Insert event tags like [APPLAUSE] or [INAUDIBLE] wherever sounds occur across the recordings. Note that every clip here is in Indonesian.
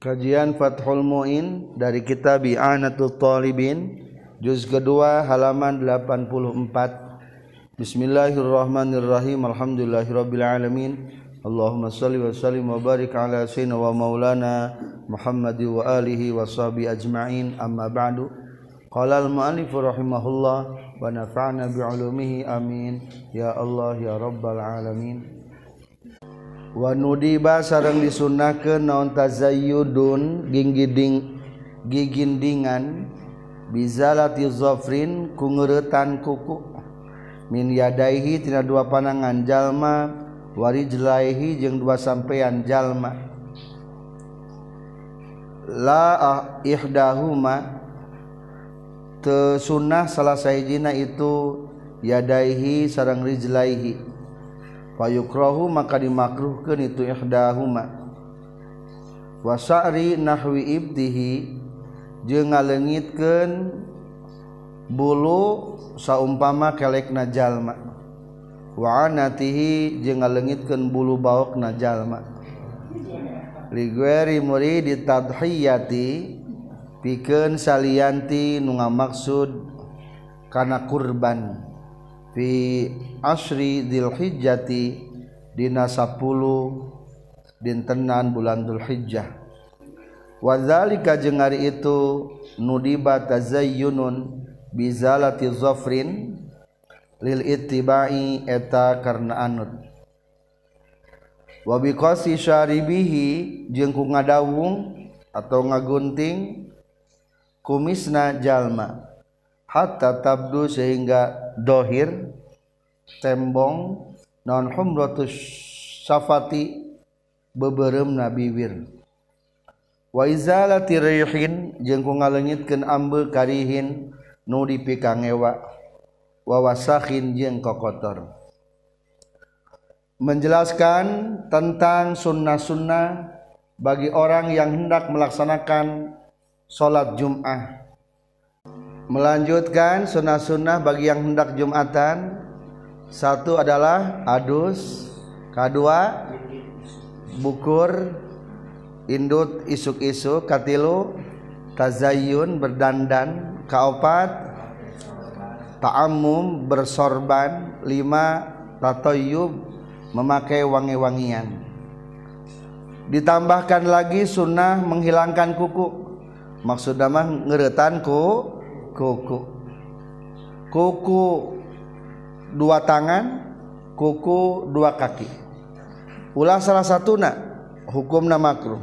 Kajian Fathul Mu'in dari kitab I'anatul Talibin Juz kedua halaman 84 Bismillahirrahmanirrahim. Alhamdulillahirrabbilalamin Allahumma salli wa sallim wa barik ala sayyidina wa maulana Muhammadi wa alihi wa sahbihi ajma'in. Amma ba'du. Qala al-mu'alifu rahimahullah wa nafa'na bi'ulumihi. Amin. Ya Allah ya Rabbal alamin. wanudiba sarang disunahkan naon tazayudun ginggiding gigindingan bizalati zofrin kungeretan kuku. Min yadaihi tina dua panangan jalma warijlaihi jeung dua sampean jalma. La ah, ihdahuma tesunah salah sahijina itu yadaihi sarang rijlaihi. payukrohu maka dimakruhkan itu ihdahuma. Wasari nahwi ibtihi jeung ngalengitkeun bulu saumpama kelekna jalma. Wa anatihi jeung ngalengitkeun bulu baokna jalma. Ligweri murid ditadhiyati pikeun salianti nu ngamaksud kana kurban. fi asri dzilhijjati dina 10 dintenan bulan dzulhijjah wadzalika jeung ari itu nudiba tazayyunun bizalati zafrin lil ittibai eta karna anut. Wa biqasi syaribihi jeung ku ngadawung atau ngagunting kumisna jalma. Hatta tabdu sehingga dohir tembong non humratus safati beberem nabibir wa izalati rihin jeung ku ngalengitkeun ambe karihin nu dipikang ewa. Wa wasakhin jeung kokotor menjelaskan tentang sunnah-sunnah bagi orang yang hendak melaksanakan sholat Jum'ah melanjutkan sunnah-sunnah bagi yang hendak Jumatan. Satu adalah adus kedua bukur indut isuk-isuk katilu tazayun berdandan kaopat ta'ammum bersorban lima tatoyub memakai wangi-wangian. Ditambahkan lagi sunnah menghilangkan kuku. Maksudnya mah ngeretan ku kuku kuku dua tangan kuku dua kaki. Ulah salah satu nak hukum nama makruh.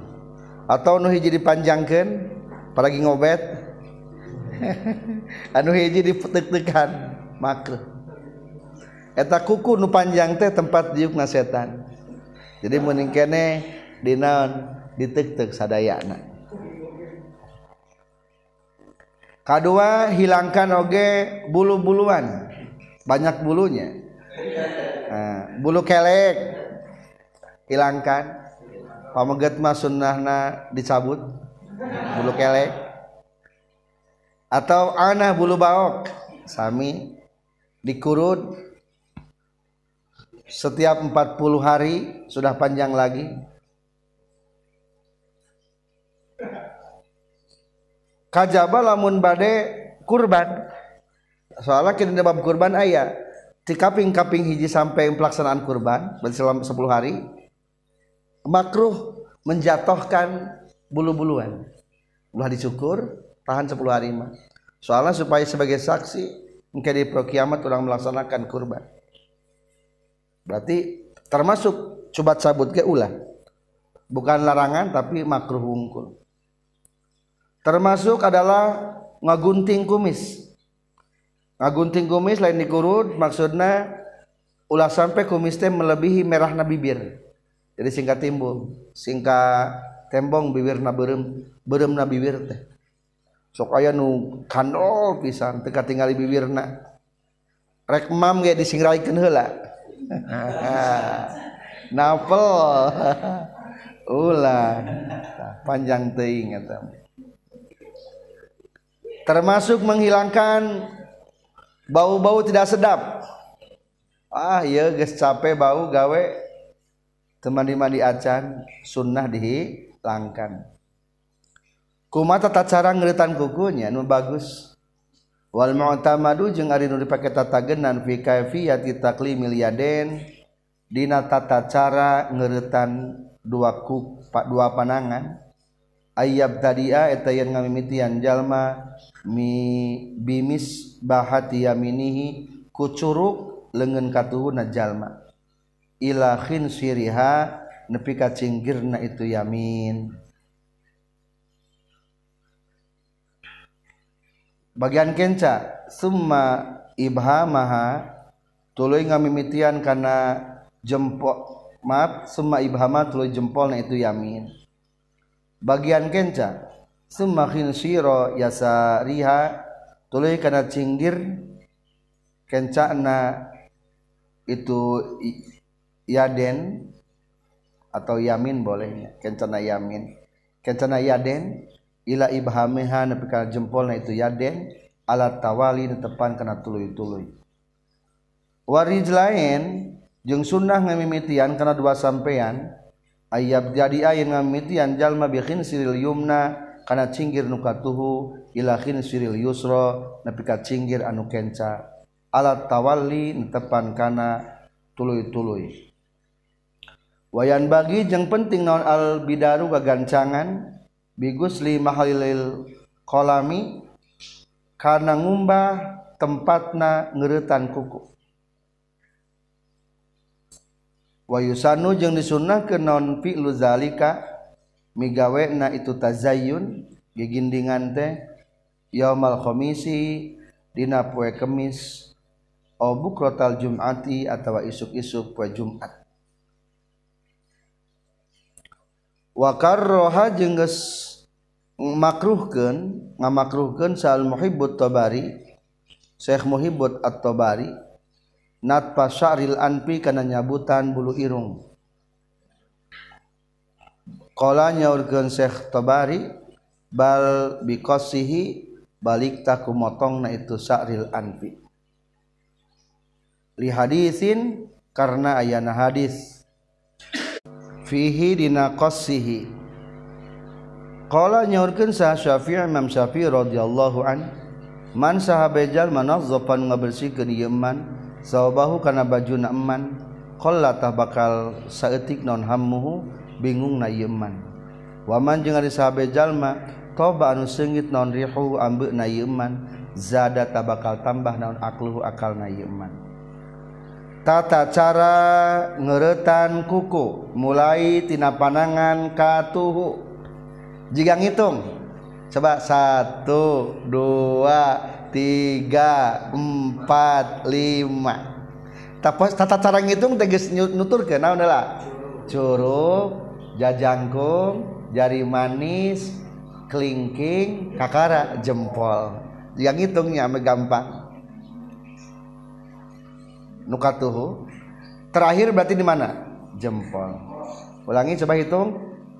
Atau nu hiji dipanjangkan apalagi ngobet. [LAUGHS] Anu hiji dipetek-tekan makruh. Eta kuku nu panjang teh tempat diuk setan. Jadi mending kene dinaon ditek-tek sadayana. Kedua hilangkan oge bulu-buluan. Banyak bulunya. Nah, bulu kelek hilangkan. Pameget mah sunnahna dicabut bulu kelek. Atau anah bulu baok sami dikurut. Setiap 40 hari sudah panjang lagi kajaba lamun bade kurban. Soalnya kita bab kurban ayah di kaping-kaping hiji sampai pelaksanaan kurban berarti selama 10 hari makruh menjatuhkan bulu-buluan. Ulah dicukur tahan 10 hari mah. Soalnya supaya sebagai saksi mungkin di kiamat orang melaksanakan kurban. Berarti termasuk coba cabut ke ulah. Bukan larangan tapi makruh wungkul termasuk adalah ngagunting kumis. Ngagunting kumis lain dikurut maksudnya ulah sampai kumis teh melebihi merah na bibir. Jadi singkat timbul singkat tembong bibir na berem berem na bibir teh. Sok aya nu kandol pisan teu katingali bibirna. Rek mam ge disingraikeun heula. [LAUGHS] Napel. [LAUGHS] Ulah. Panjang teuing eta termasuk menghilangkan bau-bau tidak sedap. Ah iya geus capek bau gawe. Teman mandi acan sunnah dihilangkan. Kuma tata cara ngeritan kukunya nu bagus. Wal mu'tamadu jeung ari nu dipake tatagenan fi kaifiyati taqlimil yaden dina tata cara ngeritan dua kuk dua panangan ayab tadia eta yang ngamimitian jalma mi bimis bahati yaminihi kucuruk lengan katuhuna jalma. Ila khinsiriha nepi ka cinggirna itu yamin. Bagian kenca summa ibhamaha tuluy ngamimitian kana jempol maaf summa ibhama tuluy jempolna itu yamin. Bagian kenca. Summa khinsiro yasariha tuluy kana cinggir kencana itu yaden atau yamin bolehnya kencana yamin. Kencana yaden ila ibhameha nepi ka jempolna itu yaden alat tawali tepan kana tuluy-tuluy. Warij lain jeung sunnah ngamimitian kana dua sampean ayab jadi ayin ngamitian jalma bi khinsiril yumna kana cinggir nu katuhu ila khinsiril yusra nepi ka cinggir anu kenca. Alat tawalli tepan kana tuluy-tuluy. Wayan bagi jeung penting naon al bidaru gagancangan bigusli mahalil kolami karena ngumbah tempatna ngeretan kuku. wayusanu jeung disunnah ke non fi'lu zalika? Migawe na itu tazayun gigindingan teh yaumal khamisi dina poe kemis au bukrotal jum'ati atawa isuk-isuk poe jum'at. Wa karroha jeung makruhkeun ngamakruhkeun sal muhibbut tabari Syekh Muhibbut At-Tabari natpa syaril anpi kana nyabutan bulu irung. Qala nyaurkeun Syekh Tabari bal biqasihi balik taku motongna itu syaril anpi li hadisin karena ayana hadis. Fihi dina qasihi. Qala nyaurkeun sah Syafi'i Imam Syafi'i radhiyallahu an man sahabejal manazzapan ngabersihkeun ieu man sawabahu kana bajuna eman qalla tah bakal saeutik non hammuhu bingung na ieu man waman jeung ari sahabejal ma toba anu seungit non rihu ambeuna ieu man zada tah bakal tambah naon akluhu akal na ieu man tata cara ngeretan kuku mulai tina panangan katuhu. Jika ngitung. Coba satu dua tiga empat lima. Tapi tata cara ngitung tegas nutur ke naon lah curug jajangkung jari manis kelingking kakara jempol. Jika ngitungnya gampang. Nukatuhu terakhir berarti di mana? Jempol. Ulangi coba hitung.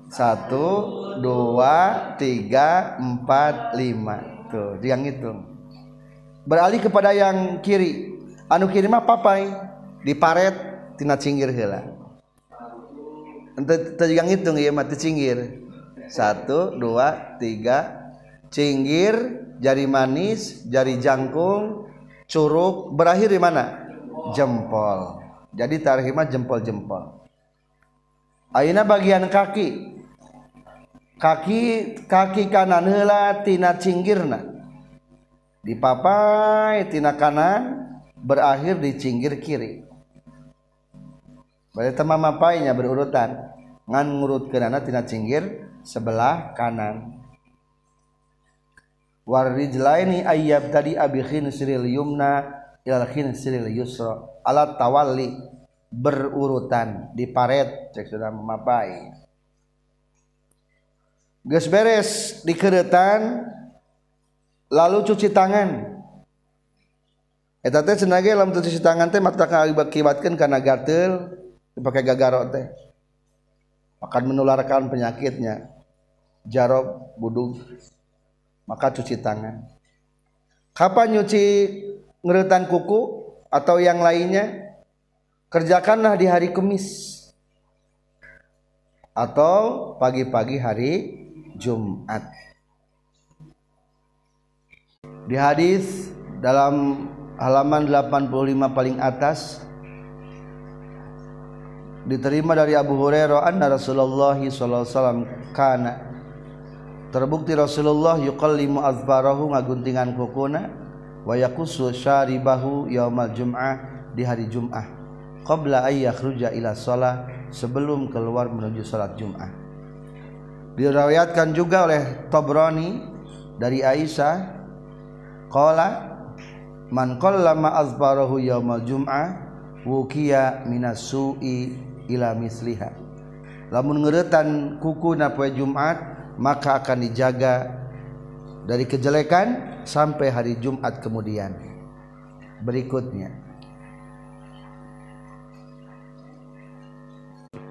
Satu dua tiga empat lima. Tuh yang itu beralih kepada yang kiri. Anu kiri mah papai. Diparet tina cinggir heula. Ente yang hitung ya mati cinggir. Satu dua tiga. Cinggir jari manis jari jangkung curug berakhir di mana? Jempol. Jadi tarhimah jempol jempol Aina bagian kaki. Kaki kaki kanan hela tina cinggirna. Dipapai tina kanan berakhir di cinggir kiri. Berarti tema mapainya berurutan. Ngan ngurut kenana tina cinggir sebelah kanan. Warijlaini ayyab tadi abi khinsiril yumna ilal khinsiril yusra. Alat tawalli berurutan di paret cek sudah memapai. Geus beres dikeretan lalu cuci tangan. Eta teh cenah ge cuci tangan teh mata akibatkeun kana gatel dipakai gagaro teh. Akan menularkan penyakitnya. Jarob budug maka cuci tangan. Kapan nyuci ngeretan kuku atau yang lainnya? Kerjakanlah di hari kemis. Atau pagi-pagi hari Jumat di hadis dalam halaman 85 paling atas diterima dari Abu Hurairah anna Rasulullah sallallahu alaihi wasallam kana. Terbukti Rasulullah yuqallimu azbarahu ngaguntingan kukuna wa yaqusu syaribahu yaumal jum'ah di hari Jumat qabla ay yakhruja ila shalah sebelum keluar menuju salat Jumat diriwayatkan juga oleh Tabrani dari Aisyah qala man qallama azbarahu yaumal jum'ah wukiya minas su'i ila misliha. Lamun ngeretan kuku na poe Jumat maka akan dijaga dari kejelekan sampai hari Jumat kemudian. Berikutnya.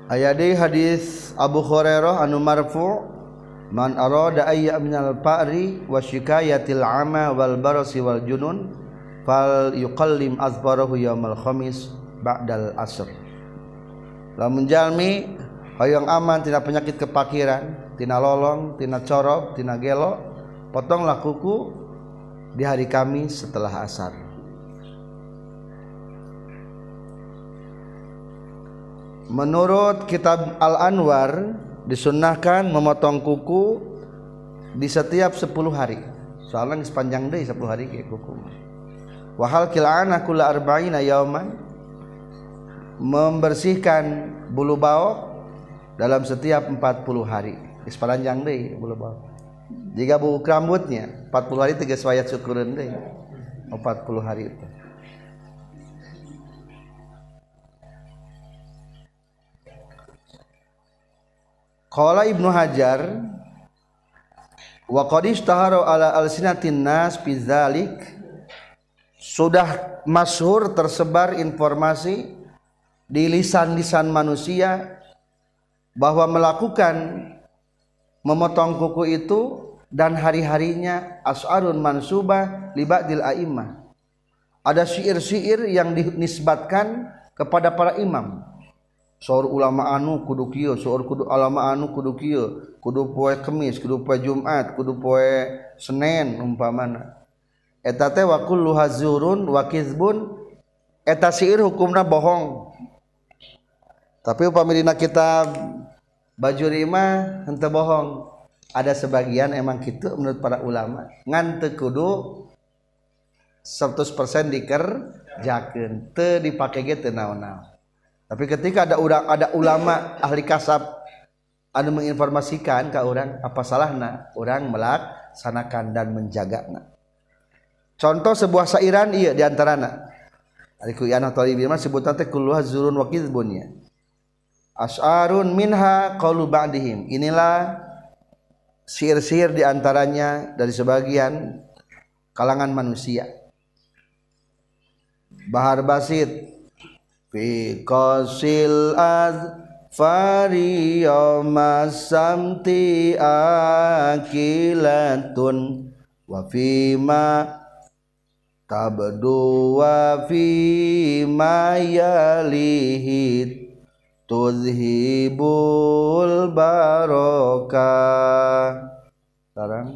Ayat hadis Abu Hurairah anu marfu man arada ayya minal pa'ri wa shikayatil ama wal barasi wal junun fal yuqallim azbarahu yaumal khamis ba'dal asr. Menjalmi Hoong aman tidak penyakit kepakiran Tina lolong Tina corok Tina gelok potonglah kuku di hari kami setelah asar. Menurut kitab Al-Anwar disunnahkan memotong kuku di setiap 10 hari. Soalnya sepanjang deh 10 hari kayak kuku. Wahal kila'ana kula arba'ina yauman. Membersihkan bulu bau dalam setiap 40 hari. Sepanjang deh bulu bau jika bulu rambutnya 40 hari tiga wayat syukuran deh 40 hari itu Qala Ibnu Hajar wa qad ishtaharu ala alsinatin nas bizalik sudah masyhur tersebar informasi di lisan-lisan manusia bahwa melakukan memotong kuku itu dan hari-harinya as'arun mansubah libadil a'immah ada syair-syair yang dinisbatkan kepada para imam sour ulama anu kudu kieu sour kudu ulama anu kudu kieu. Kudu poe kemis kudu poe jumat kudu poe Senin umpamana. Eta teh wa kullu hazurun wa kizbun eta syair hukumna bohong. Tapi upami dina kitab bajuri mah henteu bohong. Ada sebagian emang gitu menurut para ulama. Ngan teu kudu 100% dikerjakeun teu dipake ge teu naon-naon. Tapi ketika ada urang ada ulama ahli kasab anu menginformasikan ke orang apa salahna orang melaksanakan dan menjagana contoh sebuah sairan iya diantarana Aliku yana talibin mah sebutan teh kulluha zurun wa kizbun As'arun minha qaulu ba'dihim. Inilah sihir-sihir di antaranya dari sebagian kalangan manusia. Bahar basit fi qasil az fari akilatun. Wa ma tabdu wa ma yalihid tuzhibul barokah. Sekarang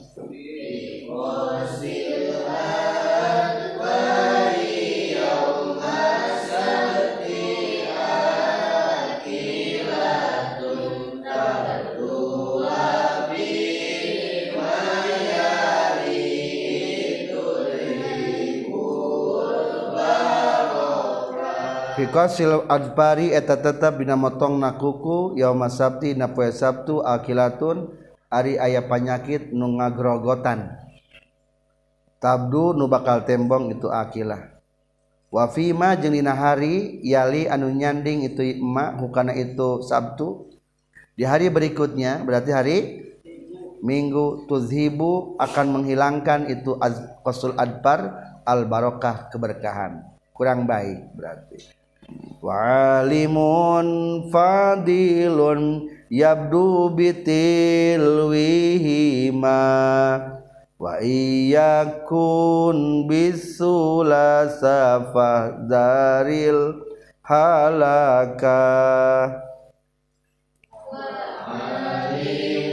kosil adbari eta tetap bina motong na kuku yauma sabti na poe sabtu akilatun ari aya panyakit nu ngagrogotan. Tabdu nu bakal tembong itu akilah wa fi ma jeung dina hari yali anu nyanding itu ma hukana itu sabtu. Di hari berikutnya berarti hari minggu tuzhibu akan menghilangkan itu az, adbar al barokah keberkahan. Kurang baik berarti. Walimun fadilun yabdu bitil wihima wa iyakun bisula daril halaka. Walimun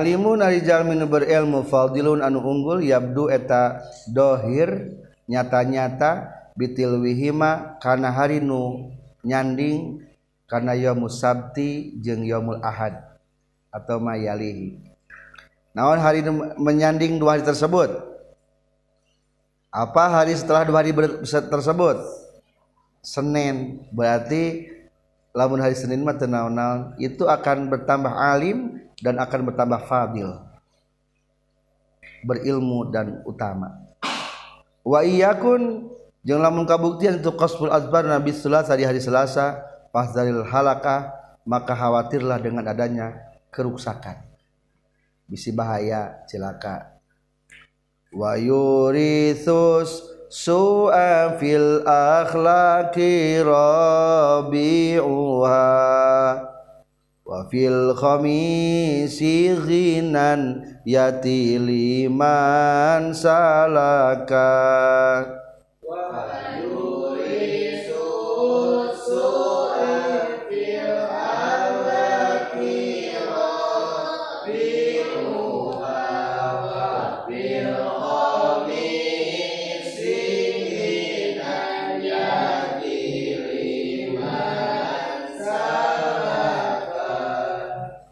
alimun arijal min berilmu fadilun anu unggul yabdu eta dohir nyata-nyata bitil wihima kana hari nu nyanding kana yaumul sabti jeung yaumul ahad atau mayalihi naon hari menyanding dua hari tersebut? Apa hari setelah dua hari tersebut? Senin berarti lamun hari Senin mah tenaon itu akan bertambah alim dan akan bertambah fadil berilmu dan utama. Wa iyakun jeung lamun kabuktian itu qasful azbar nabi selasa di hari Selasa pas dalil halakah maka khawatirlah dengan adanya keruksakan bisi bahaya celaka. Wa yuritsus su'a fil akhlaqi rabi'uha wa fil khamisi ghinan yati liman salaka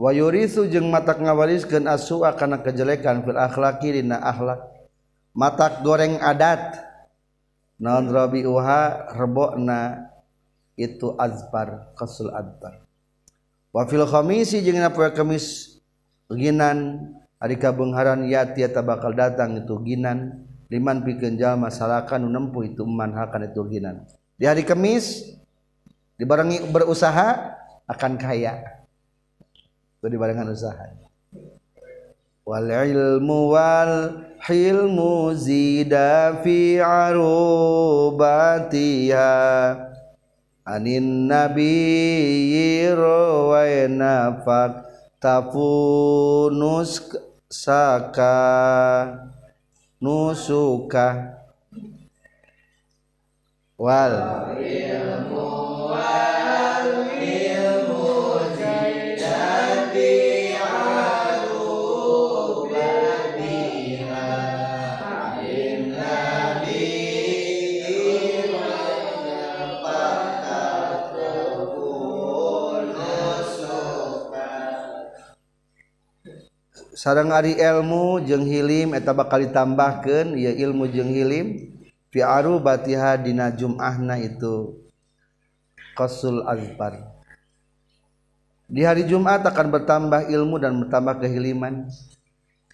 wayurisu jeung matak ngawariskeun asua kana kejelekan fil akhlaqi dina akhlak. Matak goreng adat. Naon rabi'uha rebokna itu azbar qasul adbar wa fil khamisi jeung na poe kemis ginan. Ari kabengharan yati eta bakal datang itu ginan. Liman pikeun jalma salakan nu nempuh itu man hakan itu ginan. Di hari kemis dibarengi berusaha akan kaya. Itu dibarengan usaha wal ilmu wal hilmu zida fi arubatiha. Anin nabi rawayna fak tafunus saka nusuka. Wal ilmu sarang Ari ilmu jeung hilim eta bakal ditambahkan ya ilmu jeung hilim. Fi batiha dina jum'ahna itu. Qasul azbar di hari Jumat akan bertambah ilmu dan bertambah kehiliman.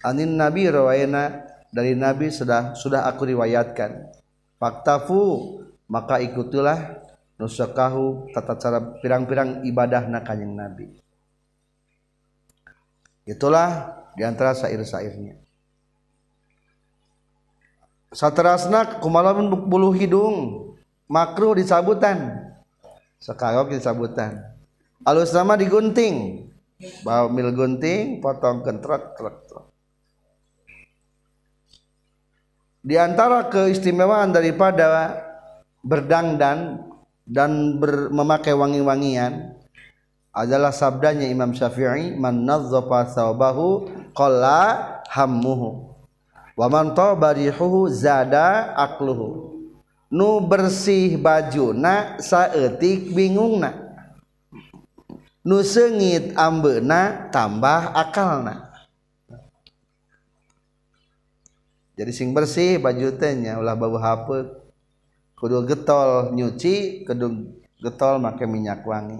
Anin nabi rawayana dari nabi sudah sudah aku riwayatkan. Faktafu maka ikutilah nusakahu tata cara pirang-pirang ibadah na kanjeng nabi. Itulah di antara syair-syairnya. Satrasna kumalamun bulu hidung. Makruh disabutan. Sekagok disabutan. Alus nama digunting. Bawa mil gunting potong kentrot trot trot di antara keistimewaan daripada berdangdan dan ber, memakai wangi-wangian adalah sabdanya Imam Syafi'i man nazzafa thawbahu qalla hammuhu wa man tabarihuhu zada akluhu nu bersih baju na saeutik bingungna nu seungit ambeuna tambah akalna jadi sing bersih baju teh nya ulah bau hapeut kudu getol nyuci kudu getol make minyak wangi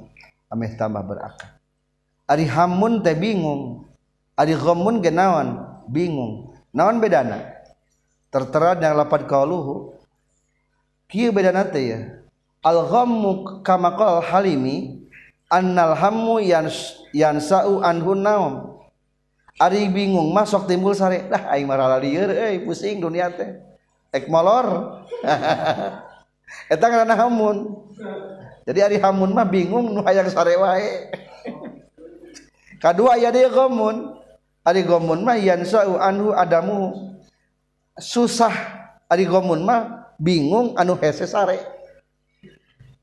ameh tambah berakal. Ari hamun teh bingung. Ari ghamun ge naon? Bingung. Naon bedana? Tertera yang lapan qauluhu kieu bedana teh ya? Al ghammu kama qal halimi annal hammu yans yansau anhu naum. Ari bingung masuk timbul sare. Dah aing marala lieur euy pusing dunia teh. Ek molor. [LAUGHS] eta ngaranna hamun. Jadi ari hamun mah bingung nu hayang sare wae. Kadua aya deui gomun. Ari gomun mah yansau anhu adamu. Susah. Ari gomun mah bingung anu hese sare.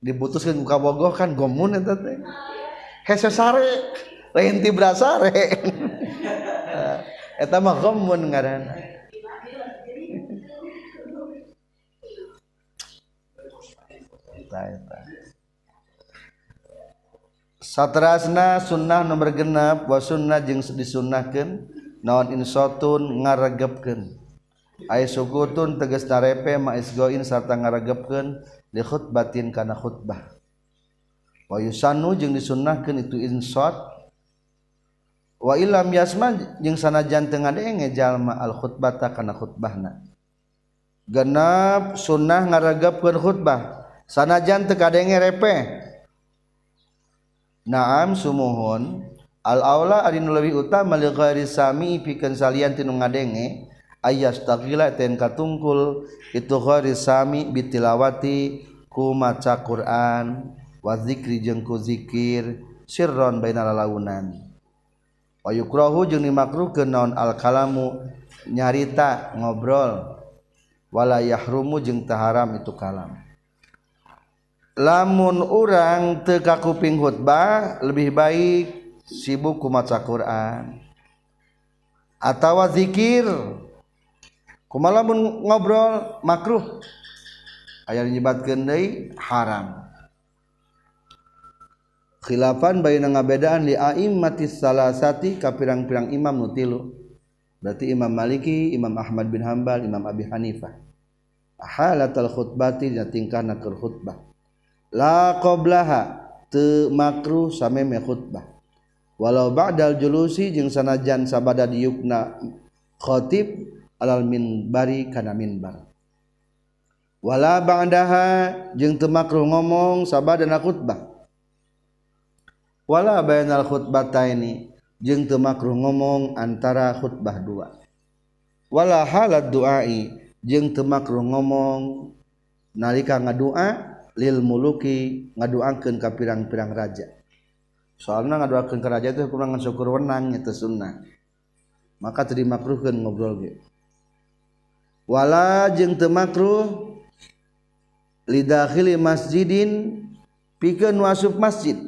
Dibutuskeun ku kabogoh kan gomun eta teh. Hese sare. Lain ti brasare [LAUGHS] eta mah gomun ngaranna Satrasna sunnah nomor genap wasunnah jeung disunnahkeun naon insotun ngaregepken Ay sukutun teges narepe maisgoin serta ngaregepken li khutbatin kana khutbah. Wa jeung disunnahkeun itu insot. Wa ilam yasma jeung sanajan teu ngadenge jalma al khutbata kana khutbahna. Genap sunnah ngaregepkeun khutbah. sanajan tekadenge repeh naam sumuhun. Al aula ari nu leuwih utama li ghairi sami pikeun salian tinu ngadenge ayas tagila ten katungkul itu ghairi sami bitilawati ku maca Quran wa zikri jeung ku zikir sirron baina lalaunan. Wa yukrahu jeung dimakruhkeun naon al kalamu nyarita ngobrol. Wala yahrumu jeung taharam itu kalam. Lamun orang teka kuping khutbah lebih baik sibuk kumaca Quran. Atau zikir. Kumalamun ngobrol makruh. Ayat nyebatkeun deui haram. Khilafan baina ngabedaan li a'immati salasati ka pirang-pirang imam nutilu berarti Imam Maliki, Imam Ahmad bin Hambal, Imam Abi Hanifah. Halatal khutbati dan tingkahna keur khutbah la qoblaha te makruh sameme khutbah. Walau ba'dal julusi jeung sanajan sabada diukna khatib alal minbari kana minbar. Wala ba'daha jeung teu makruh ngomong sabada khutbah. Wala bainal khutbataini jeung teu makruh ngomong antara khutbah dua. Wala halat duai jeung teu makruh ngomong nalika ngadua lil muluki ngaduangkeun ka pirang-pirang raja. Soalna ngaduangkeun ka raja teh kurang syukur wenang eta sunnah. Maka teu dimakruhkeun ngobrol ge. Wala jeung teu makruh lidakhili masjidin pikeun wasuf masjid.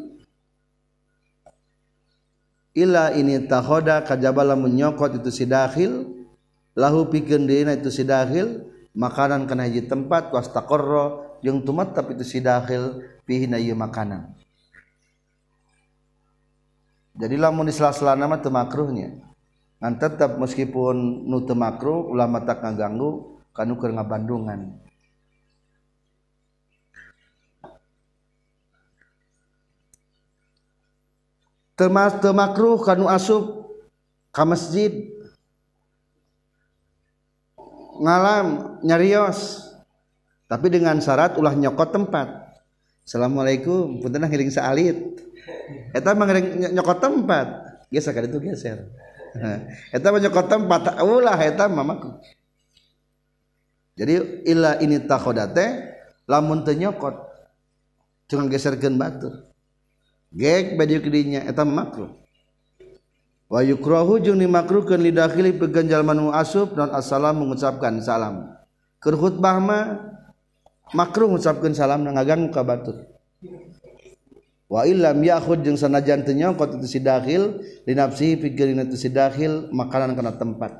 Illa ini tahoda kajabala menyokot itu si dakhil lahu pikeun dina itu si dakhil makanan kana hiji tempat wastaqarra yang tumatap itu si dakhil fihi na makanan. Jadi lamun di sela-sela nama teu makruhnya. Ngan tetap meskipun nu teu makruh ulama tak ngaganggu kanu keur ngabandungan. Termas teu makruh kanu asup ka masjid. Ngalam nyarios tapi dengan syarat ulah nyokot tempat. Assalamualaikum punten ngiring saalit. [LAUGHS] Eta mah nyokot tempat. Geser kan itu geser. Eta mah nyokot tempat ulah eta mah jadi illa ini takhodate lamun teu nyokot cuma geserkeun batur gek baju kedinya eta makruh. Wa yukrahu jeung dimakruhkeun lidakhili peganjal manu asub dan assalamu mengucapkan salam. Keur khutbah mah makruh ngucapkeun salam ngaganggu ka batur wa illam ya'khud jeung sanajan teu nyongkot itu si dakhil linafsihi pikeurina itu si dakhil makanan kana tempat.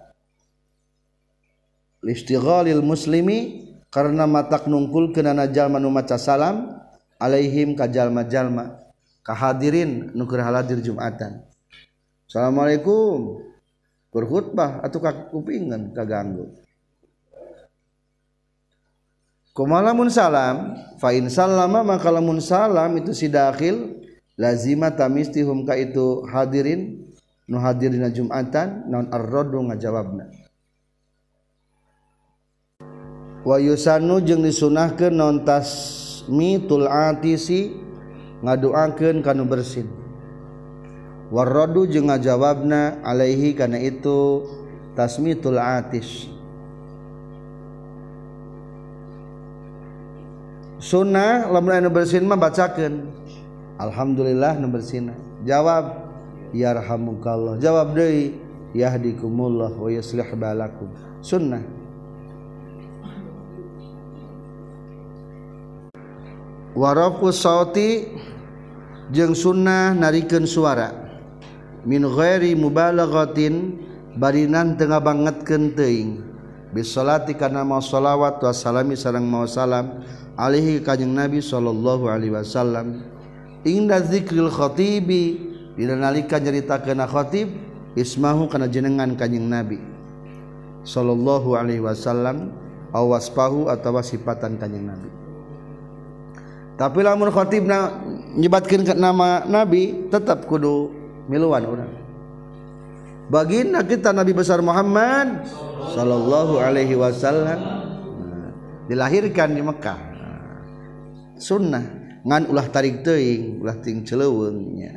Listighalil muslimi karena matak nungkul kenana jalma nu maca salam alaihim ka jalma-jalma ka hadirin nu keur hadir Jumatan. Assalamualaikum. Berkhutbah atau kakupingan kaganggu. Kumalamun salam fa in sallama maka lamun salam itu si dakhil lazima tamistihum ka itu hadirin nu hadir dina jumatan naon ar-raddu ngajawabna. Wa yusanu jeung disunahkeun naon tasmitul atisi ngadoakeun kanu bersin. Warraddu jeung ngajawabna alaihi kana itu tasmitul atis sunnah lamun anu bersin mah bacakeun. Alhamdulillah nu bersin jawab yarhamukallah. Jawab deui yahdikumullah wa yuslih balakum. Sunnah. Warafu sauti jeung sunnah narikeun suara. Min ghairi mubalaghatin barinan tengah banget teuing. bisolati karena mau sholawat wasalami sarang mau salam alihi kajeng Nabi sallallahu alaihi wasallam. Inda zikril khatibi dina nalika nyerita kana khatib ismahu kana jenengan kanjing Nabi sallallahu alaihi wasallam awaspahu atau sifatan kanjing Nabi. Tapi lamun khatib nyebatkeun nyebatkan nama Nabi tetap kudu miluan orang baginda kita Nabi besar Muhammad sallallahu alaihi wasallam. Dilahirkan di Mekah. Nah, sunnah. Ngan ulah tarik teuing ulah ting celeuweung nya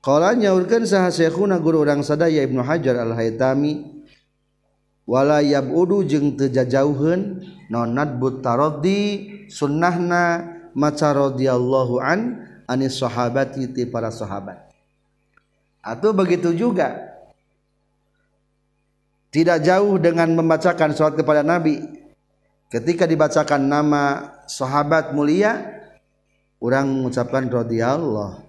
Qala nyaurkeun saha syekhuna guru urang sadaya Ibnu Hajar Al-Haytami wala yabudu jeung teu jajauheun nonat but taraddi sunnahna maca radhiyallahu an anis sahabati ti para sahabat atau begitu juga. Tidak jauh dengan membacakan salat kepada Nabi. Ketika dibacakan nama sahabat mulia orang mengucapkan radhiyallahu.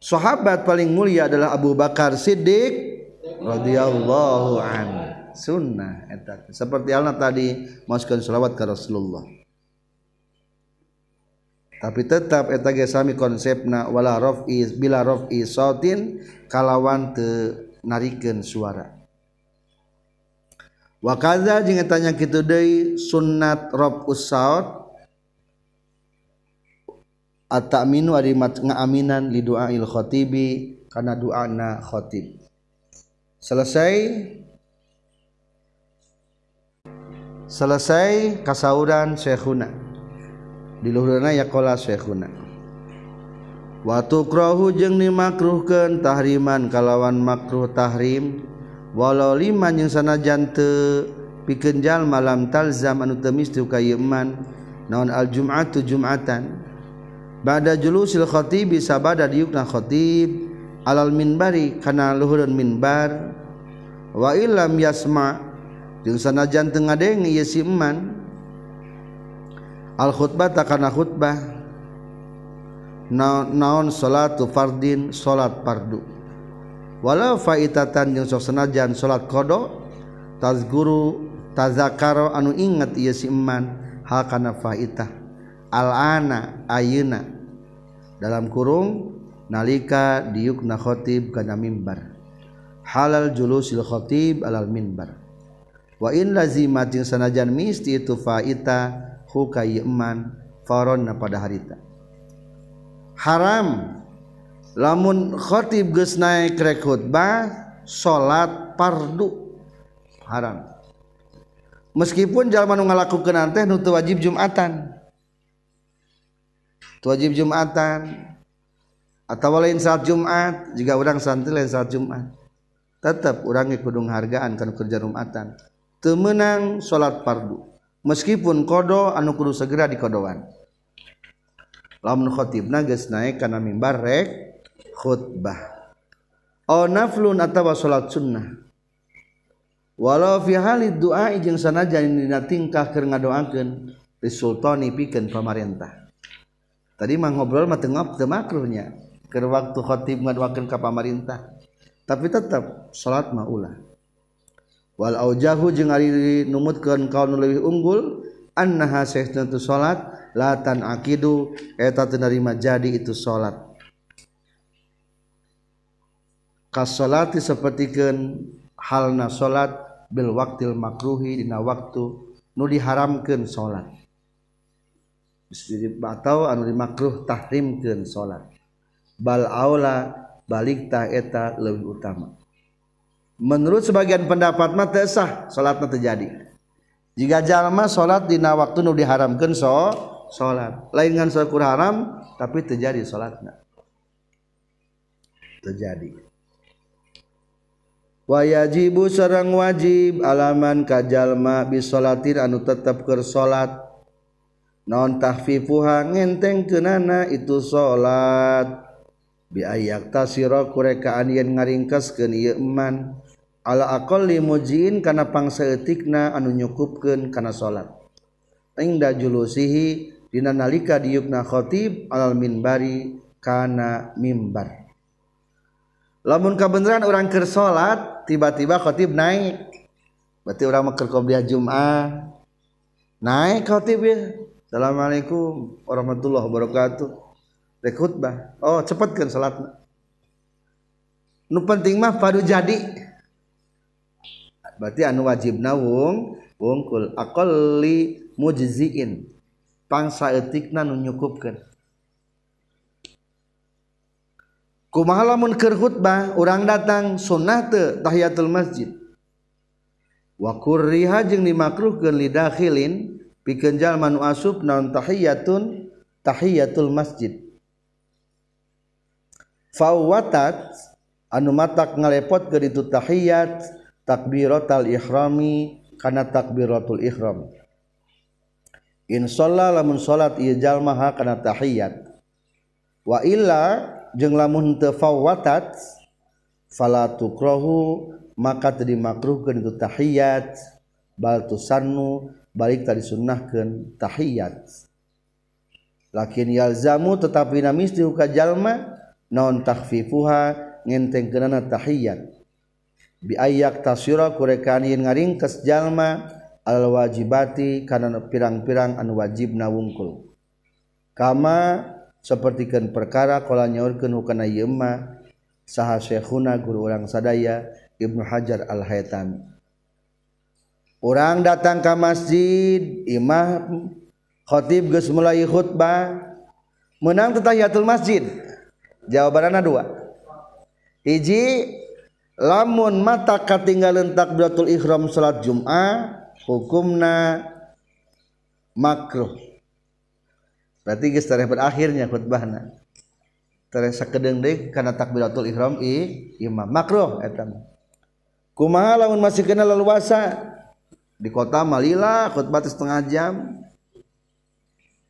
Sahabat paling mulia adalah Abu Bakar Siddiq radhiyallahu an. Sunnah seperti Allah tadi masukkan salawat ke Rasulullah tapi tetap eta gesami konsepna wala raf'i bila raf'i sautin kalawan te narikeun suara. Wa kadza jeung tanya kitu deui sunnat raf'us saut at-ta'minu ari ngaaminan li du'ail khatibi kana du'ana khatib. Selesai selesai kasauran syekhuna. diluhurna yakola syekhuna. Watu krohu jeung dimakruhkan tahriman kalawan makruh tahrim walau lima yang sanajan teu pikenjal malam talzam anu teu misti ka yeman naon al jum'atu jum'atan. Bada julusil khatib sabada diukna khatib alal minbari kana luhureun minbar. Wa illam yasma jeung sanajan teu ngadenge ieu si iman al khutbah takana khutbah. Naon salatu fardin salat fardu walau faitatan jeung sok senajan salat qada tazguru tazakaro anu inget ieu si iman hal kana faitah. Al ana ayeuna. Dalam kurung nalika diukna khatib kana mimbar. Halal julusil khatib alal mimbar. Wa in lazimat jeung sanajan misti itu faitah man faron pada harita haram. Lamunkhoib ge naik rekrutbah salat pardu. Haram. Meskipun zaman ngalakukan teh nutu wajib jumatan. Wajib jumatan. Atau lain saat Jumat jika orang santri lain saat Jumat. Tetap urangi kudung hargaan kan kerja Jumatan. Temenang salat pardu meskipun kodo anu kudu segera dikodoan. Lamun khotibna geus naik kana mimbar rek khutbah. Aw naflun atawa salat sunnah. Walau fi halid doa jeung sanajan dina tingkah keur ngadoakeun di sultani pikeun pamarentah. Tadi mah ngobrol mah teu teu makruhnya keur waktu khotib ngadoakeun ka pamarentah. Tapi tetap salat mah ulah. walau jahu jeung ari numutkeun kaum leuwih unggul annaha sehna tu salat latan akidu eta teu narima jadi itu salat. Kasolati sapertikeun halna salat bil waktil makruhi dina waktu nu diharamkeun salat. Atau anu dimakruh tahrimkeun salat. Bal aula balik tah eta leuwih utama. Menurut sebagian pendapat mata sah salatnya terjadi jika jalma salat dina waktu nu diharamkan so salat. Lain dengan syukur haram tapi terjadi salatnya terjadi wajibu serang wajib alaman kajalma bisolatin anu tetap ke salat. Non tahfifuha ngenteng kenana itu salat. Biayak tasiro kurekaan yen ngaringkaskeun ieu eman ala alaqolli mujiin kana pangsaeutikna anu nyukupkeun kana salat. Ingda julusihi dina nalika diukna khatib alal minbari kana mimbar. Lamun kabeneran urang keur salat tiba-tiba khatib naik. Berarti urang mah keur qobliyah Jumat naik khatib ya Assalamualaikum warahmatullahi wabarakatuh. Rek khutbah. Oh cepetkeun salatna. Nu penting mah padu jadi. berarti anu wajib nawung wungkul akoli mujziin. Pangsa etikna nu nyukupkan kumaha lamun keur khutbah urang datang sunnah teu tahiyatul masjid. Wa kurriha jeung dimakruhkeun lidakhilin pikeun jalma nu asup naon tahiyatun tahiyatul masjid. Fawatat anu matak ngalepot ke itu tahiyat takbiratul ihrami kana takbiratul ihram. In shalla lamun salat ieu jalma kana tahiyat. Wa illa jeung lamun teu fawatat fala tukrahu maka teu dimakruhkeun itu tahiyat. Bal tusannu balik tadi sunnahkeun tahiyat. Lakin yalzamu tetapi namis di ka jalma naon takhfifuha ngentengkeunana tahiyat biayak tasyura kurekan yin ngaringkes jalma al wajibati kana pirang-pirang anu wajib nawungkul. Kama sapertikeun perkara kala nyaurkeun hukana ieu mah saha syekhuna guru urang sadaya Ibnu Hajar Al-Haytami Orang datang ke masjid imam khotib geus mulai khutbah menang tetahiyatul masjid? Jawabanna dua. Hiji lamun mata katinggalan takbiratul ihram salat Jumat hukumna makruh. Berarti geus tareh berakhirnya khutbahna. Tareh sakedeung deui kana takbiratul ihram i imam makruh eta kumaha lamun masih kena leluasa? Di kota malila khutbah setengah jam.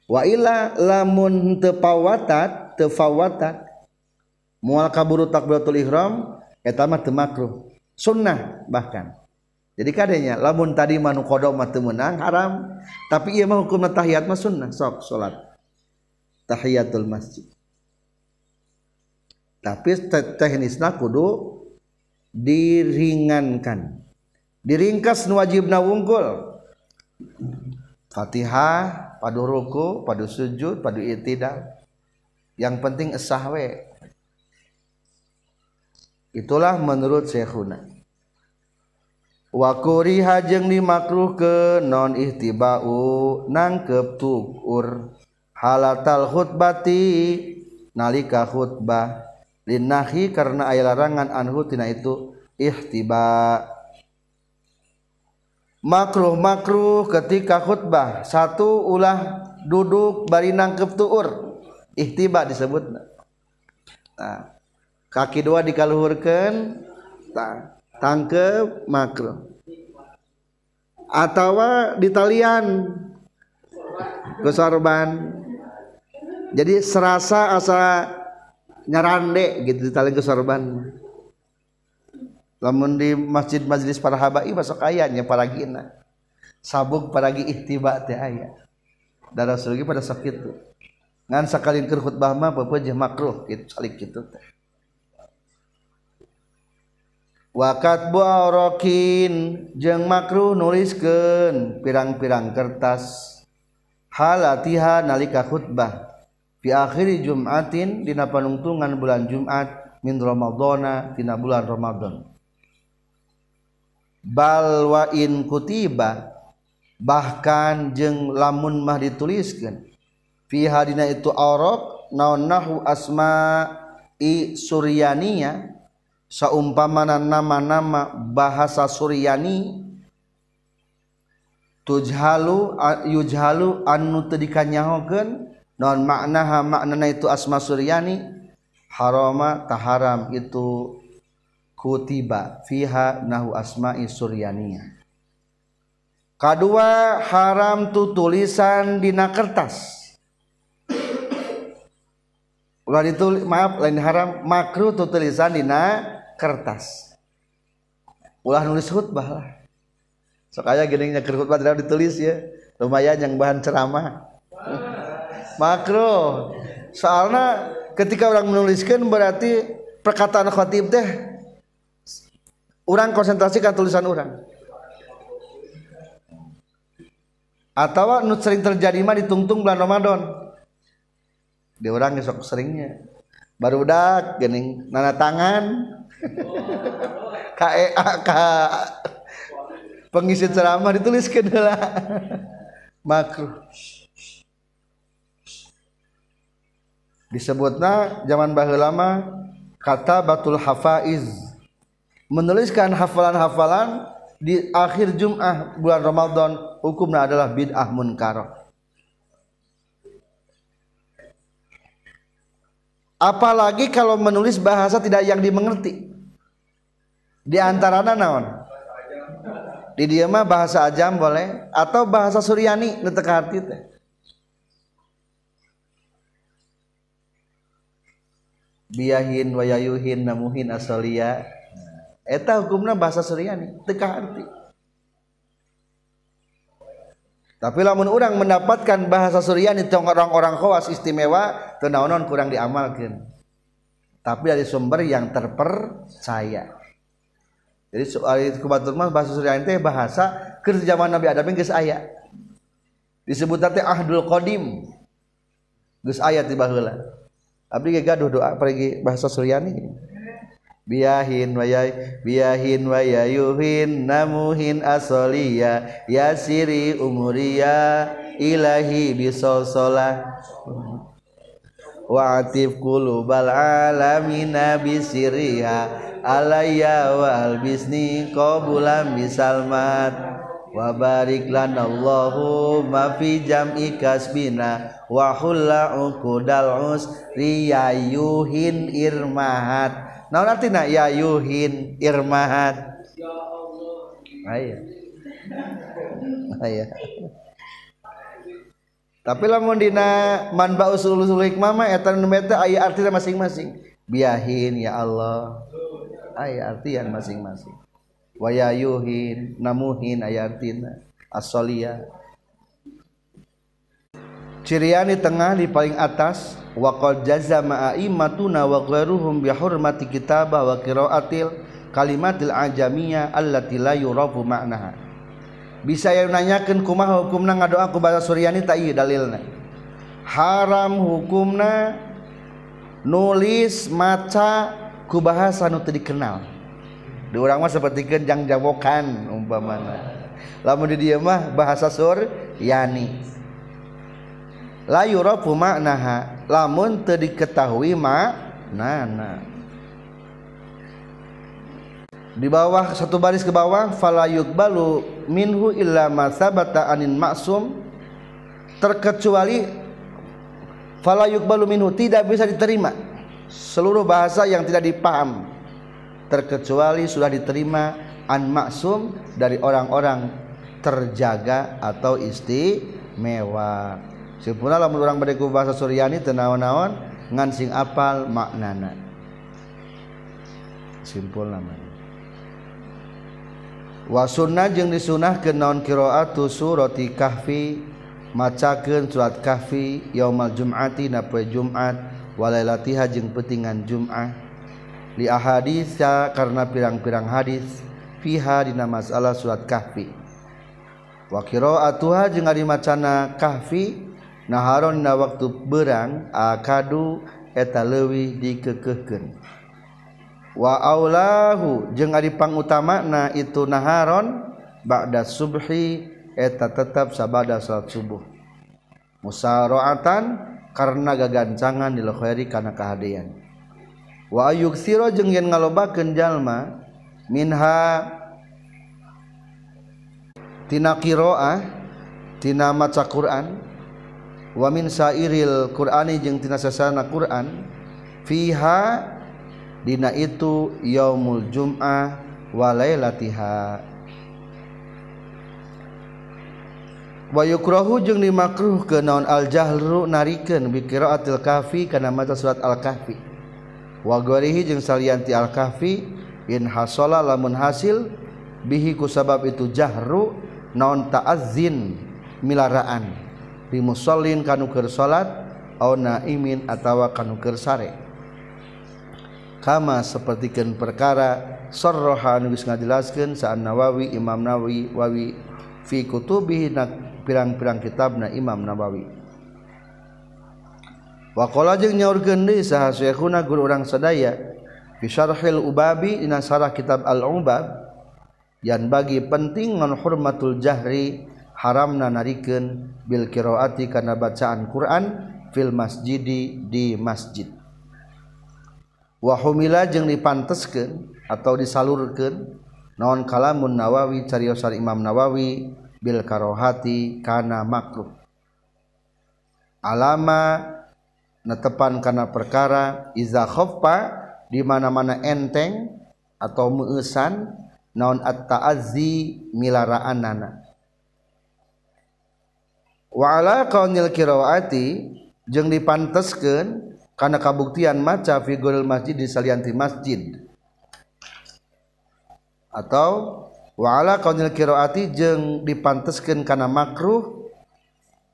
Wa ila lamun teu pawatat teu fawatat mual kaburu takbiratul ihram eta mah teu makruh sunnah bahkan. Jadi kadenya lamun tadi manu kodok mah teu meunang haram. Tapi ieu mah hukumna tahiyat mah sunnah sok salat tahiyatul masjid. Tapi teknisna kudu diringankan. Diringkas nu wajibna wungkul Fatihah padu ruku padu sujud padu itidal. Yang penting esah we itulah menurut Syekhuna. Wa kuriha jeung dimakruh ke non ihtibau nangkep tukur halatal khutbati nalika khutbah. Linnahi karena aya larangan anhu tina itu ihtiba. Makruh makruh ketika khutbah satu ulah duduk bari nangkep tuur ihtiba disebut nah, kaki dua dikaluhurkan ta, tangkep makro atau ditalian kesorban jadi serasa asa nyarande gitu ditalian kesorban lamun di masjid majelis para habai masuk ayatnya para gina sabuk paragi ihtiba teh aya. Darah surugi pada sakit tuh ngan sakalin keur khutbah mah pepeujeuh makruh gitu salik gitu teh. Wakat buarokin jeng makruh nuliskeun pirang-pirang kertas. Halatiha nalika khutbah. Akhiri Jumatin dina panungtungan bulan Jumat min Ramadana tina bulan Ramadan balwa in kutiba bahkan jeng lamun mah dituliskan fi hadina itu arab naon nahu asma i suryaniya saumpamana nama-nama bahasa suryani tujhalu yujhalu anu teu dikanyahokeun. Non maknaha maknana itu asma suryani harama taharam itu kutiba fiha nahu asma'i suryaniyah kedua haram tu tulisan dina kertas. Ulah ditulis maaf lain haram makruh tu tulisan dina kertas. Ulah nulis khutbah lah. Sok aya gini khutbah tidak ditulis ya. Lumayan yang bahan ceramah. Makruh soalnya ketika orang menuliskan berarti perkataan khotib teh orang konsentrasikan tulisan orang. Atau nu sering terjadi mah ditungtung bulan Ramadan. Di orang esok seringnya. Baru udah gening nana tangan KEA pengisi ceramah ditulis ke makruh disebutnya zaman bahula lama kata batul hafaiz. Menuliskan hafalan-hafalan di akhir Jum'ah bulan Ramadan hukumnya adalah bid'ah munkar apalagi kalau menulis bahasa tidak yang dimengerti. Di antara naon? Di dia mah bahasa ajam boleh atau bahasa Suryani netek arti teh. Biyahin wayayuhin namuhin asolia. Eta hukumna bahasa Suryani teka arti tapi lamun orang mendapatkan bahasa Suryani tong orang-orang khawas istimewa tenaonon kurang diamalkan tapi dari sumber yang terpercaya. Jadi soal itu kebetulan mah bahasa Suryani teh bahasa kerja zaman Nabi Adam geus aya. Disebut teh ahdul qadim. Geus aya ti baheula abdi gaduh doa pergi bahasa Suryani biyahin wayai biyahin wayayuhin namuhin asoliya yasiri umuria ilahi bisolsola wa atif kulubal alamina bisiriha alayya wa albisni qabulan bisalmat. Wa barik lana Allahumma fi jam'i kasbina wa hulla uqdal usri yayuhin irmahat naon artinya ya yuhin irmahat aya. Aya. Tapi lamun dina manba usul usul hikmah mah eta nu meta aya artina masing-masing. Biahin ya Allah. Aya artian masing-masing. Wa ya yuhin namuhin aya artina asolia ciriani tengah di paling atas waqad jazama a'immatuna wa ghairuhum bi hurmati kitabah wa qiraatil kalimatil ajamiyah allati la yurafu ma'naha. Bisa yang nanyakeun kumaha hukumna ngadoa ku bahasa Suryani? Tak ieu dalilna haram hukumna nulis maca ku bahasa nu teu dikenal. Di orang mah seperti kenjang jawokan umpamana. Lamun di dia mah bahasa sur yani la yurafu maknaha lamun teu diketahui maknana di bawah satu baris ke bawah fala yuqbalu minhu illa ma sabata anin maksum terkecuali fala yuqbalu minhu tidak bisa diterima. Seluruh bahasa yang tidak dipaham. Terkecuali sudah diterima an maksum dari orang-orang terjaga atau istimewa sipula lamun urang bade ku bahasa Suryani teu naon-naon ngan sing apal maknana. Simpul namanya. Wa sunnah jeung disunahkeun naon qiraatu surati kahfi macakeun surat kahfi yaumal jum'ati na poe jumat walailatiha jeung petingan jum'ah. Li ahaditsa karena pirang-pirang hadis fiha dina masalah surat kahfi. Wa qiraatuha jeung ari macana kahfi naharonna waktu berang akadu eta leuwih dikekehkeun wa aulahu jeung ari pangutamana itu naharon ba'da subhi eta tetap sabada salat subuh. Musaraatan karena gagancangan di khairi kana kahadean wa ayyuksira jeung yen ngalobakeun jalma minha tina qiraah tina maca Quran wamin sairil Qurani jeung tina sasana Quran fiha dina itu yaumul jum'ah walailatiha wa yukrahu jeung dimakruh ke naon al jahru narikeun bi qiraatil kahfi kana maca surat al kahfi wa ghairihi jeung salianti al kahfi in hasala lamun hasil bihi ku sabab itu jahru naon ta'azzin milaraan. bimusolin kanuker salat au naimin atawa kanuker sare. Kama sapertikeun perkara sarraha nu geus ngajelaskeun sa'an Nawawi Imam Nawawi wawi fi kutubihi pirang-pirang kitabna Imam Nawawi. Wakola jeung nyaurkeun deui saha syekhuna guru urang sadaya fi syarhil ubabi dina sarah kitab al-ubab yang bagi penting non hurmatul jahri haramna narikeun bil qiraati kana bacaan Quran fil masjidi di masjid. Wa humila jeung dipanteskeun atau disalurkeun naon kalamun Nawawi cariosan Imam Nawawi bil karohati kana makruh. Alama netepan kana perkara iza khaffa di mana-mana enteng atau meusan naon at-ta'azzi milaraan anak ala qaunil qiraati jeung dipanteskeun kana kabuktian maca fi masjid di salianti masjid. Atau wa ala qaunil qiraati jeung dipanteskeun kana makruh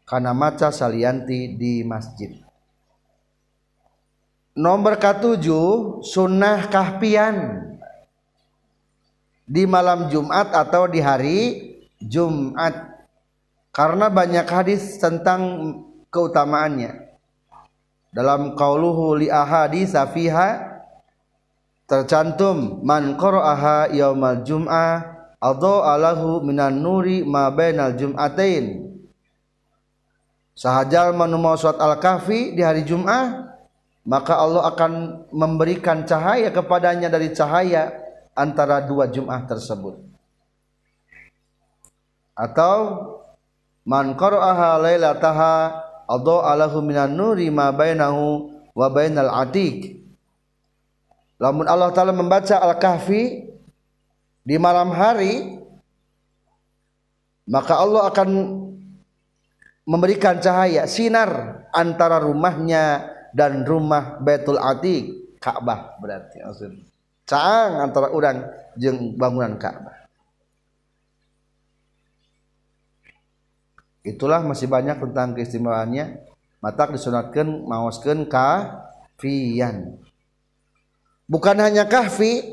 kana maca salianti di masjid. Nomor ketujuh sunnah kahpian. Di malam Jumat atau di hari Jumat karena banyak hadis tentang keutamaannya. Dalam qauluhu li ahadi safiha tercantum man qara'aha yaumal jum'ah adha alahu minan nuri ma bainal jum'atain. Sahajal manu surat al-kahfi di hari Jumat maka Allah akan memberikan cahaya kepadanya dari cahaya antara dua Jumat tersebut. Atau man qara'aha lailataha adha alahu minan nuri ma bainahu wa bainal atiq. Lamun Allah taala membaca al-kahfi di malam hari maka Allah akan memberikan cahaya sinar antara rumahnya dan rumah Baitul Atiq Ka'bah berarti maksud caang antara orang jeung bangunan Ka'bah itulah masih banyak tentang keistimewaannya. Mata disunatkan maoskeun kahfiyan bukan hanya kahfi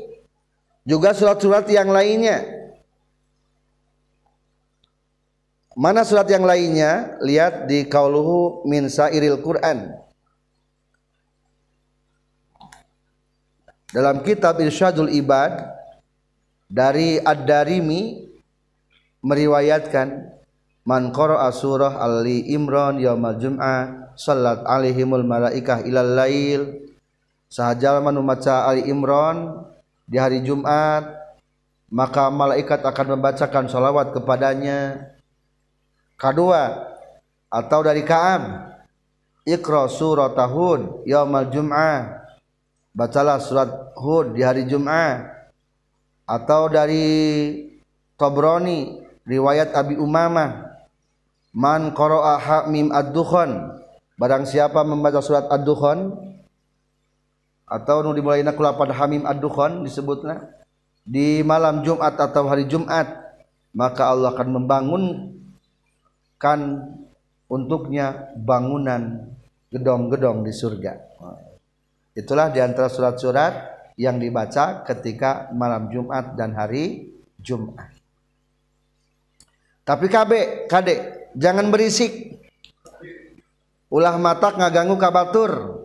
juga surat-surat yang lainnya. Mana surat yang lainnya? Lihat di kauluhu min sairil Quran. Dalam kitab Irsyadul Ibad dari Ad-Darimi meriwayatkan man qara'a surah Ali Imran yaumal jum'ah salat alaihimul malaikah ilal lail. Sahajal man maca Ali Imran di hari Jumat maka malaikat akan membacakan salawat kepadanya. Kedua atau dari Ka'ab Iqra suratahun yaumal jum'ah. Bacalah surat Hud di hari Jumat atau dari Tobroni riwayat Abi Umamah man qara'a hamim ad-dukhan barang siapa membaca surat ad-dukhan atau nu dimulaina ku lapan hamim ad-dukhan disebutna di malam Jumat atau hari Jumat maka Allah akan membangunkan untuknya bangunan gedong-gedong di surga Itulah di antara surat-surat yang dibaca ketika malam Jumat dan hari Jumat. Tapi KB, kade, jangan berisik. Ulah matak ngaganggu kabatur.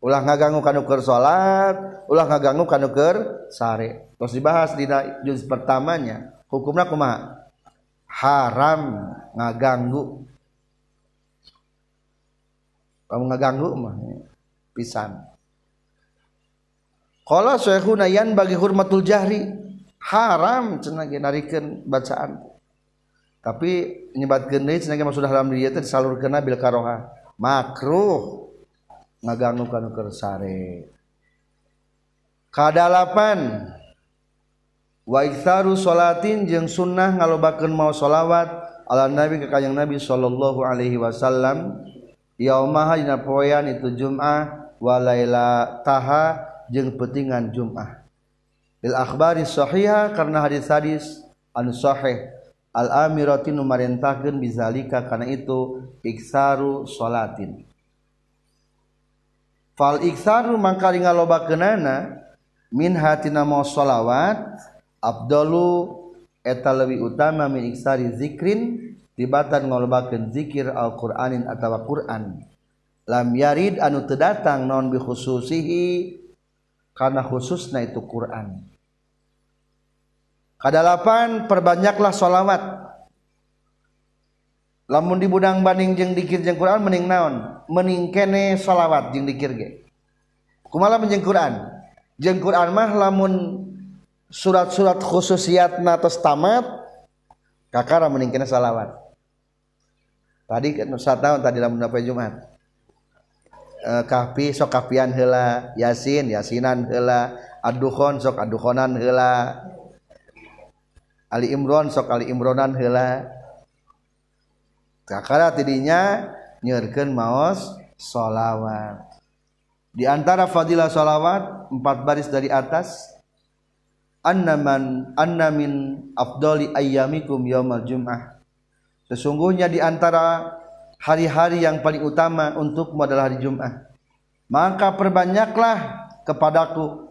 Ulah ngaganggu kanuker salat, ulah ngaganggu kanuker sare. Terus dibahas di juz pertamanya. Hukumnya kumaha? Haram ngaganggu. Kamu ngaganggu mah pisan. Qala syekhuna yan bagi hurmatul jahri haram cenah narikeun bacaan. tapi nyebat deui cenah maksud sudah dalam dia teh disalurkeun bil karoha. Makruh. Ngaganggu kana kersare kadalapan. Wa iktharu salatin jeung sunnah ngalobakeun mau sholawat ala nabi ka kanjeng nabi sallallahu alaihi wasallam. Yaumaha dina poean itu jumat wa laila taha jeung pentingan jum'ah. Bil akhbari sahiha karena hadis-hadis anu sahih. al-amirati nu marintahkeun bizalika kana itu iksaru salatin fal iksaru mangka ngalobakeunana min hatina mau sholawat abdalu eta leuwih utama min iksari zikrin tibatan ngalobakeun zikir al-qur'anin atawa qur'an. Lam yarid anu teu datang non bi khususihi kana khususna itu qur'an. Kadalapan perbanyaklah sholawat. Lamun di budang banding jeng dikir jeng Quran mening naon? Mening kene sholawat jeng dikir ge. Kumala menjeng Quran. Jeng Quran mah lamun surat-surat khususiat natos tamat kakara mening kene sholawat. Tadi kan satu tahun tadi lamun apa Jumat. Eh, kahfi sok kahfian heula yasin yasinan heula adukhon sok adukhonan heula Ali Imron sok Ali Imronan heula kakara tidinya nyerkeun maos solawat di antara fadilah solawat empat baris dari atas annaman annamin afdali ayyamikum yaumal jum'ah Sesungguhnya di antara hari-hari yang paling utama untuk adalah hari Jumat. Maka perbanyaklah kepadaku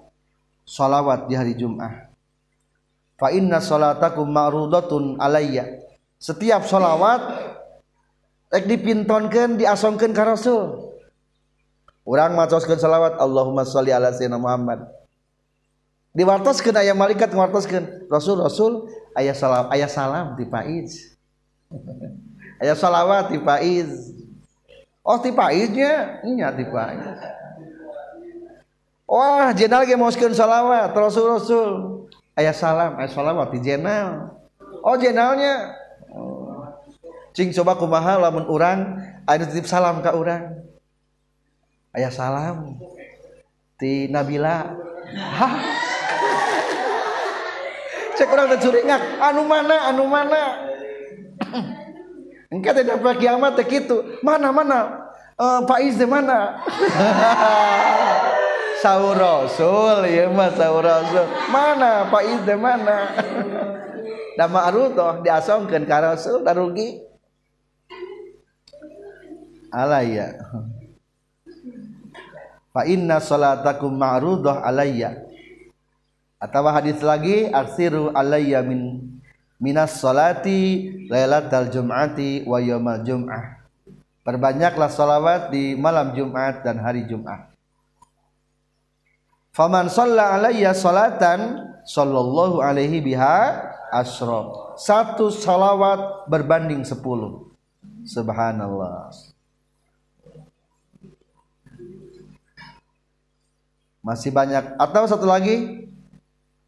salawat di hari Jumat. fa inna salatakum ma'rudatun alayya. Setiap salawat rek dipintonkeun diasongkeun ka Rasul. Urang macoskeun salawat Allahumma sholli ala sayyidina Muhammad. Diwartoskeun aya malaikat ngwartoskeun Rasul Rasul aya salam aya salam di Faiz. [LAUGHS] Aya salawat di Faiz. Oh di Faiznya nya di Faiz. Wah, jenal ge moskeun salawat, Rasul Rasul. Ayat salam, ayat salawat di jenal. Oh jenalnya. Oh. Cing coba kumaha lamun urang aya titip salam ka urang. Ayat salam di Nabila. Hah? Cek urang teh curingak, anu mana, anu mana? Engkau tidak dapat kiamat gitu. Mana mana uh, Faiz di mana? [LAUGHS] Sahur Rasul ya mas sahur Rasul. Mana Faiz di mana? Dan ma'rudoh diasongkan ke Rasul rugi. Alaya. Fa inna salatakum ma'rudoh alayya. Atau hadis lagi aksiru alayya min minas salati lailatal jum'ati wa yaumal jum'ah perbanyaklah salawat di malam Jumat dan hari Jumat faman shalla alayya salatan sallallahu alaihi biha asra. Satu salawat berbanding sepuluh. Subhanallah. Masih banyak. Atau satu lagi?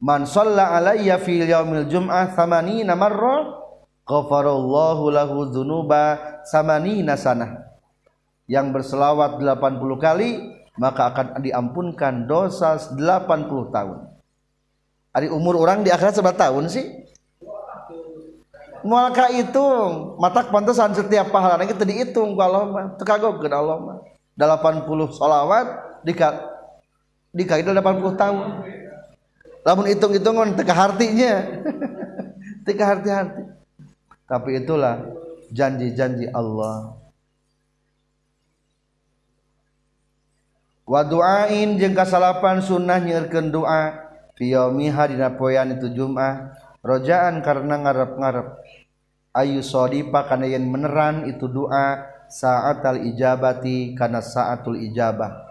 Man shalla alayya fi yaumil jum'ah thamanina marra ghafarallahu lahu dzunuba samanina sanah. Yang berselawat 80 kali maka akan diampunkan dosa 80 tahun. Ari umur orang di akhirat seberapa tahun sih? Maka hitung. Matak pantesan setiap pahala kita dihitung ku Allah mah. Teu kagok Allah mah. 80 salawat dika dikaidal 80 tahun. Lamun hitung-hitungan teka hartinya. [LAUGHS] Teka harti-harti. Tapi itulah janji-janji Allah waduain jeung kasalapan sunnah nyiurkeun doa fiyomiha dina poean itu Jumat rojaan karena ngarep-ngarep. Ayu sodipa kana yen meneran itu doa saat al ijabati kana saatul ijabah.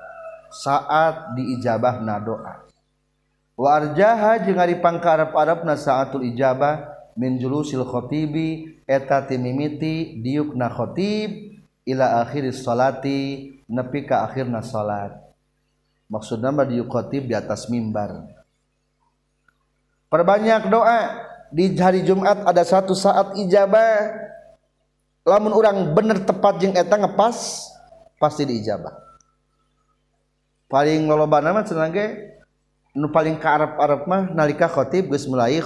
Saat diijabah na doa. Warjaha jeung ari pangkarep-arepna saatul ijabah min julusil khatibi eta timimiti diuk na khatib ila akhir salati nepi ka akhirna salat. Maksudna mah diuk khatib di atas mimbar. Perbanyak doa. Di hari Jumat ada satu saat ijabah. Lamun orang bener tepat jeung eta ngepas pasti diijabah. Paling lolobana mah cenah nu paling ke Arab-Arab mah nalika khotib geus mulai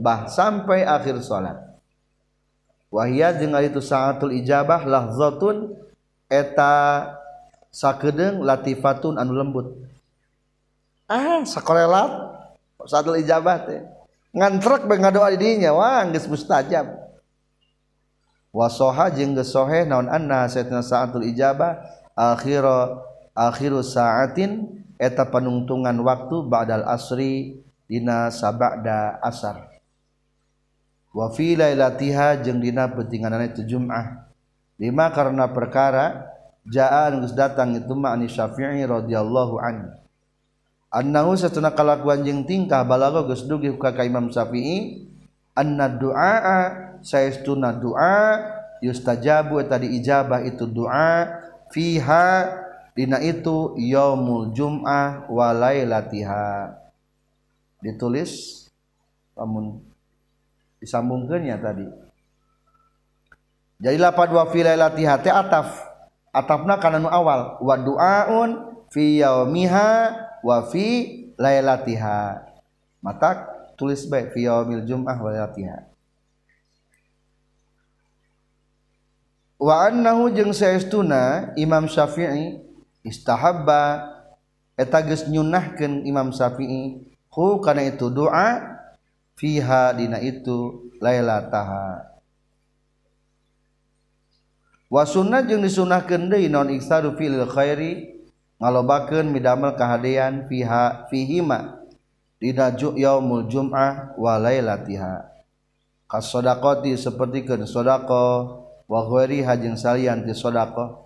bah sampai akhir salat wahia jeung itu saatul ijabah lahzatun eta sakedeung latifatun anu lembut. Ah sakorelat saatul ijabah teh ngantrek bae ngadoa di dinya wah geus mustajab. Wasoha jeung geus sohe naon anna sayyidina saatul ijabah akhir akhiru saatin eta penuntungan waktu badal asri dina sabada asar. Wa fi lailatiha jeung dina pentinganan itu Jumat lima karena perkara jaa geus datang itu ma Syafi'i radhiyallahu anhu. Annahu satuna kalakuan jeung tingkah balago geus dugi ka Imam Syafi'i anna du'a saestuna doa yustajabu eta diijabah itu doa fiha dina itu yaumul jum'ah wa lailatiha. Ditulis namun disambungkannya tadi. Jadi lapad wa fi lailatiha teh ataf atapna kana nu awal wa duaun fi yaumiha wa fi lailatiha. Mata tulis baik fi yaumil jum'ah wa lailatiha. Wa annahu jeung saestuna Imam Syafi'i istahabba eta geus nyunahkeun Imam Syafi'i hu kana itu doa fiha dina itu lailataha. wasunnah jeung disunahkeun deui non iksaru fil khairi? Ngalobakeun midamel kahadean fiha fihima. Dina yaumul jum'ah wa lailatiha. Kasadaqati sapertikeun sedekah wa ghairiha jeung salian ti sedekah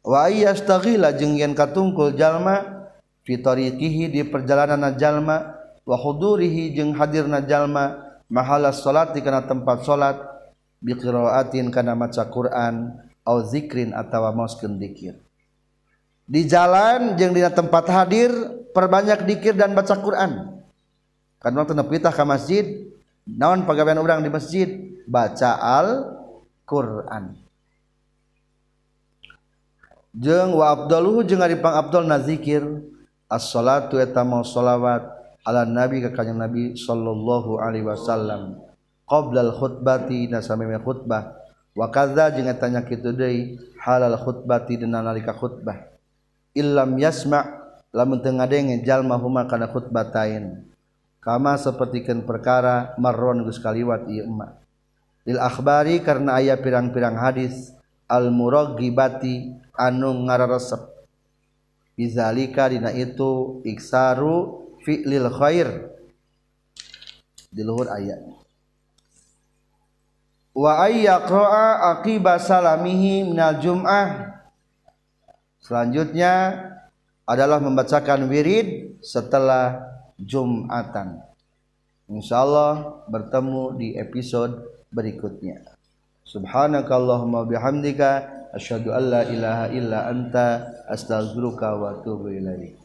wa ayastaghila jeung yen katungkul jalma fi tariqihi di perjalanan jalma wa hudurihi jeung hadirna jalma mahala salati kana tempat salat bi qiraatin kana maca Quran au zikrin atawa maoskeun zikir di jalan jeung di tempat hadir perbanyak dikir dan baca Quran. Kan waktu nepitah ka masjid naon pagawean urang di masjid? Baca al Quran jeung wa abdaluhu jeung ari pang abdul nazikir as-salatu eta mau sholawat ala nabi ka kanjeng nabi sallallahu alaihi wasallam qabla al khutbati na sameme khutbah. Wa kadza jeung eta nya kitu deui halal khutbati dina nalika khutbah. Illam yasma lamun teu ngadenge jalma huma kana khutbatain kama sapertikeun perkara marron geus kaliwat ieu emma. Lil akhbari karena aya pirang-pirang hadis al muraghibati anu ngararesep bizalika dina itu iksaru fi'lil khair. Di luhur ayat wa ayyaqra'a aqiba salamihi minal jum'ah. Selanjutnya adalah membacakan wirid setelah Jumatan. Insyaallah bertemu di episode berikutnya. Subhanakallahumma bihamdika asyhadu an la ilaha illa anta astaghfiruka wa atubu ilaik